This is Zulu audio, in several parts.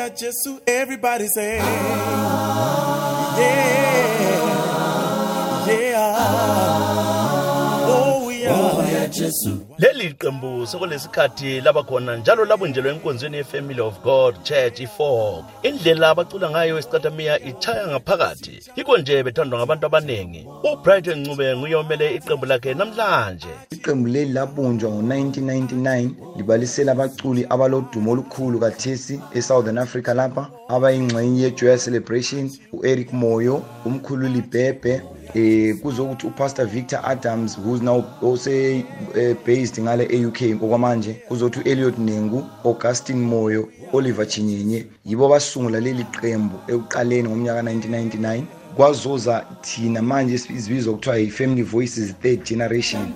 are Jesus. Everybody say, yeah, yeah. Oh, we are Jesus. Leli qembu sekulesikhathi laba khona njalo labunjelwe enkonzweni ye-family of god church i-4 indlela abacula ngayo isicatamiya ichaya ngaphakathi. Yikho nje bethandwa ngabantu abaningi ubrighton ncube nguye omele iqembu lakhe namhlanje. Iqembu leli labunjwa ngo-1999 libalisela abaculi abalodumo olukhulu kathesi e-southern africa lapha abayingxenye yejoya celebration u-eric moyo umkhululi bhebhe eh kuzokuthi upastor victor adams who's now ose eh, based ngale e-uk okwamanje kuzothi u-eliot nengu augustin moyo oliver chinyenye yibo basungula leli qembu ekuqaleni ngomnyaka 1999 kwazoza thina manje izibizwa kuthiwa yi-family voices third generation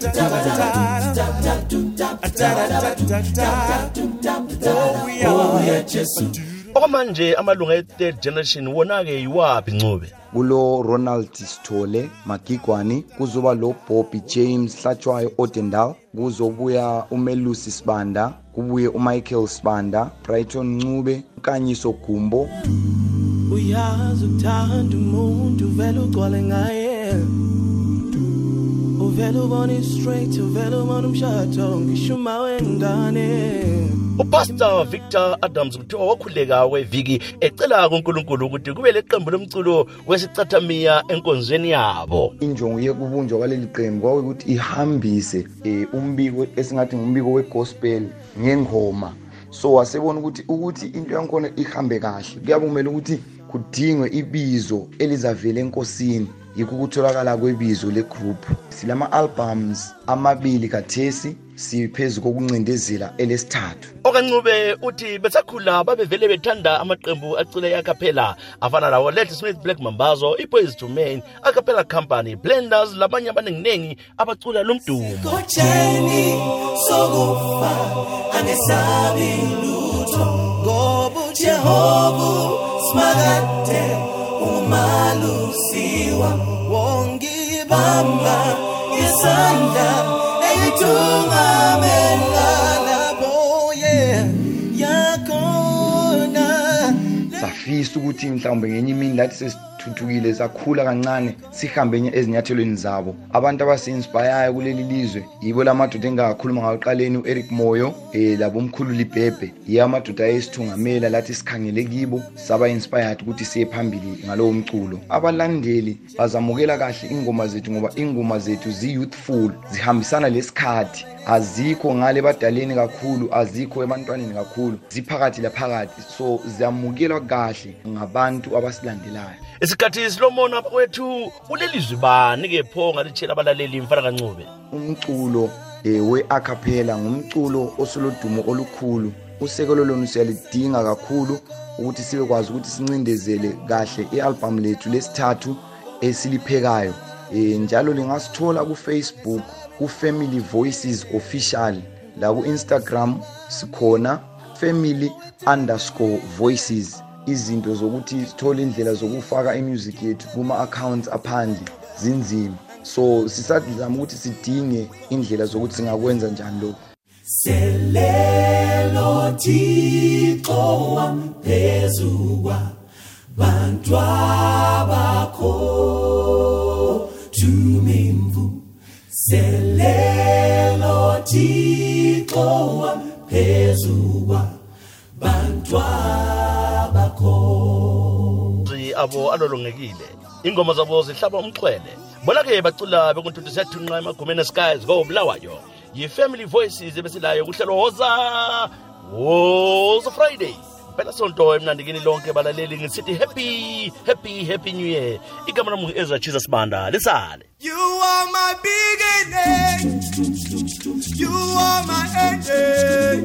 Oh, we are Jesus. Okwamanje amalunga e-third generation wona-ke yiwaphi ncube kulo ronald sithole magigwani kuzoba lo bobby james hlatshwayo odendal kuzobuya umelusi sibanda kubuye umichael sibanda brighton ncube nkanyiso gumbo uyazi ukuthanda umuntu uvele ugcwale ngaye. Uvele ubone straight uvele ubone umshado ngisho uma wengane upastor victor adams kuthiwa wakhuleka kweviki ecela kunkulunkulu ukuthi kube leqembu lomculo wesicathamiya enkonzweni yabo. Injongo yekubunjwa kwaleli qembu kwakuyukuthi ihambise um umbiko esingathi ngumbiko wegospel ngengoma. So wasebona ukuthi ukuthi into yankhona ihambe kahle. Kuyabe kumele ukuthi kudingwe ibizo elizavela enkosini yikho ukutholakala kwebizo legroup. Silama-albums amabili kathesi siphezu kokuncindezela elesithathu. Okancube uthi besakhula babevele bethanda amaqembu acule eacappella afana lawo let smith black mambazo i-boys to main acappella company blenders labanye abaninginingi abacula lo mdumo. Kotsheni sokufa angesabi lutho ngoba ujehovu smakade umalusiwa wongibamba isandla. too much. Safisa ukuthi mhlawumbe ngenye imini lathi sesithuthukile sakhula kancane sihambe enye ezinyathelweni zabo. Abantu abasi-inspirayo kuleli lizwe yibo la madoda engakhuluma ngakuqaleni u-eric moyo um labo umkhululi bhebhe yiyo amadoda ayesithungamela lathi sikhangele kibo saba-inspired ukuthi siye phambili ngalowo mculo abalandeli bazamukela kahle ingoma zethu ngoba ingoma zethu zi-youthful zihambisana lesikhathi. Azikho ngale badaleni kakhulu azikho ebantwaneni kakhulu. Ziphakathi laphakathi so ziyamukelwa kahle ngabantu abasilandelayo. Isikhathi silomona kwethu kulelizwi bani-ke pho ngalitshela abalaleli mfana kancube? Umculo eh, we-acapella ngumculo osulodumo olukhulu. Usekelo lona siyalidinga kakhulu ukuthi sibekwazi ukuthi sincindezele kahle i-albhamu lethu lesithathu esiliphekayo. Njalo lingasithola ku-facebook ku-family voices official. La ku-instagram sikhona family underscore voices. Izinto zokuthi sithole indlela zokufaka imusic yethu kuma-accounts aphandle zinzima. So sisadizama ukuthi sidinge indlela zokuthi singakwenza njani lokhu. Selelo thixo wamphezuka bantwabakho Zwi abo alolongekile ingoma zabo zihlaba umxhwele. Bona-ke bacula bekuntuthi siyathunqa emagumeni skies kobulawayo yi-family voices ebesilayo kuhlelo woza woza friday. Phela sonto emnandikini lonke balaleli ngisithi happy happy happy new year. Igama lami ngu-ezra chisa sibanda lisale. You are my beginning. You are my ending.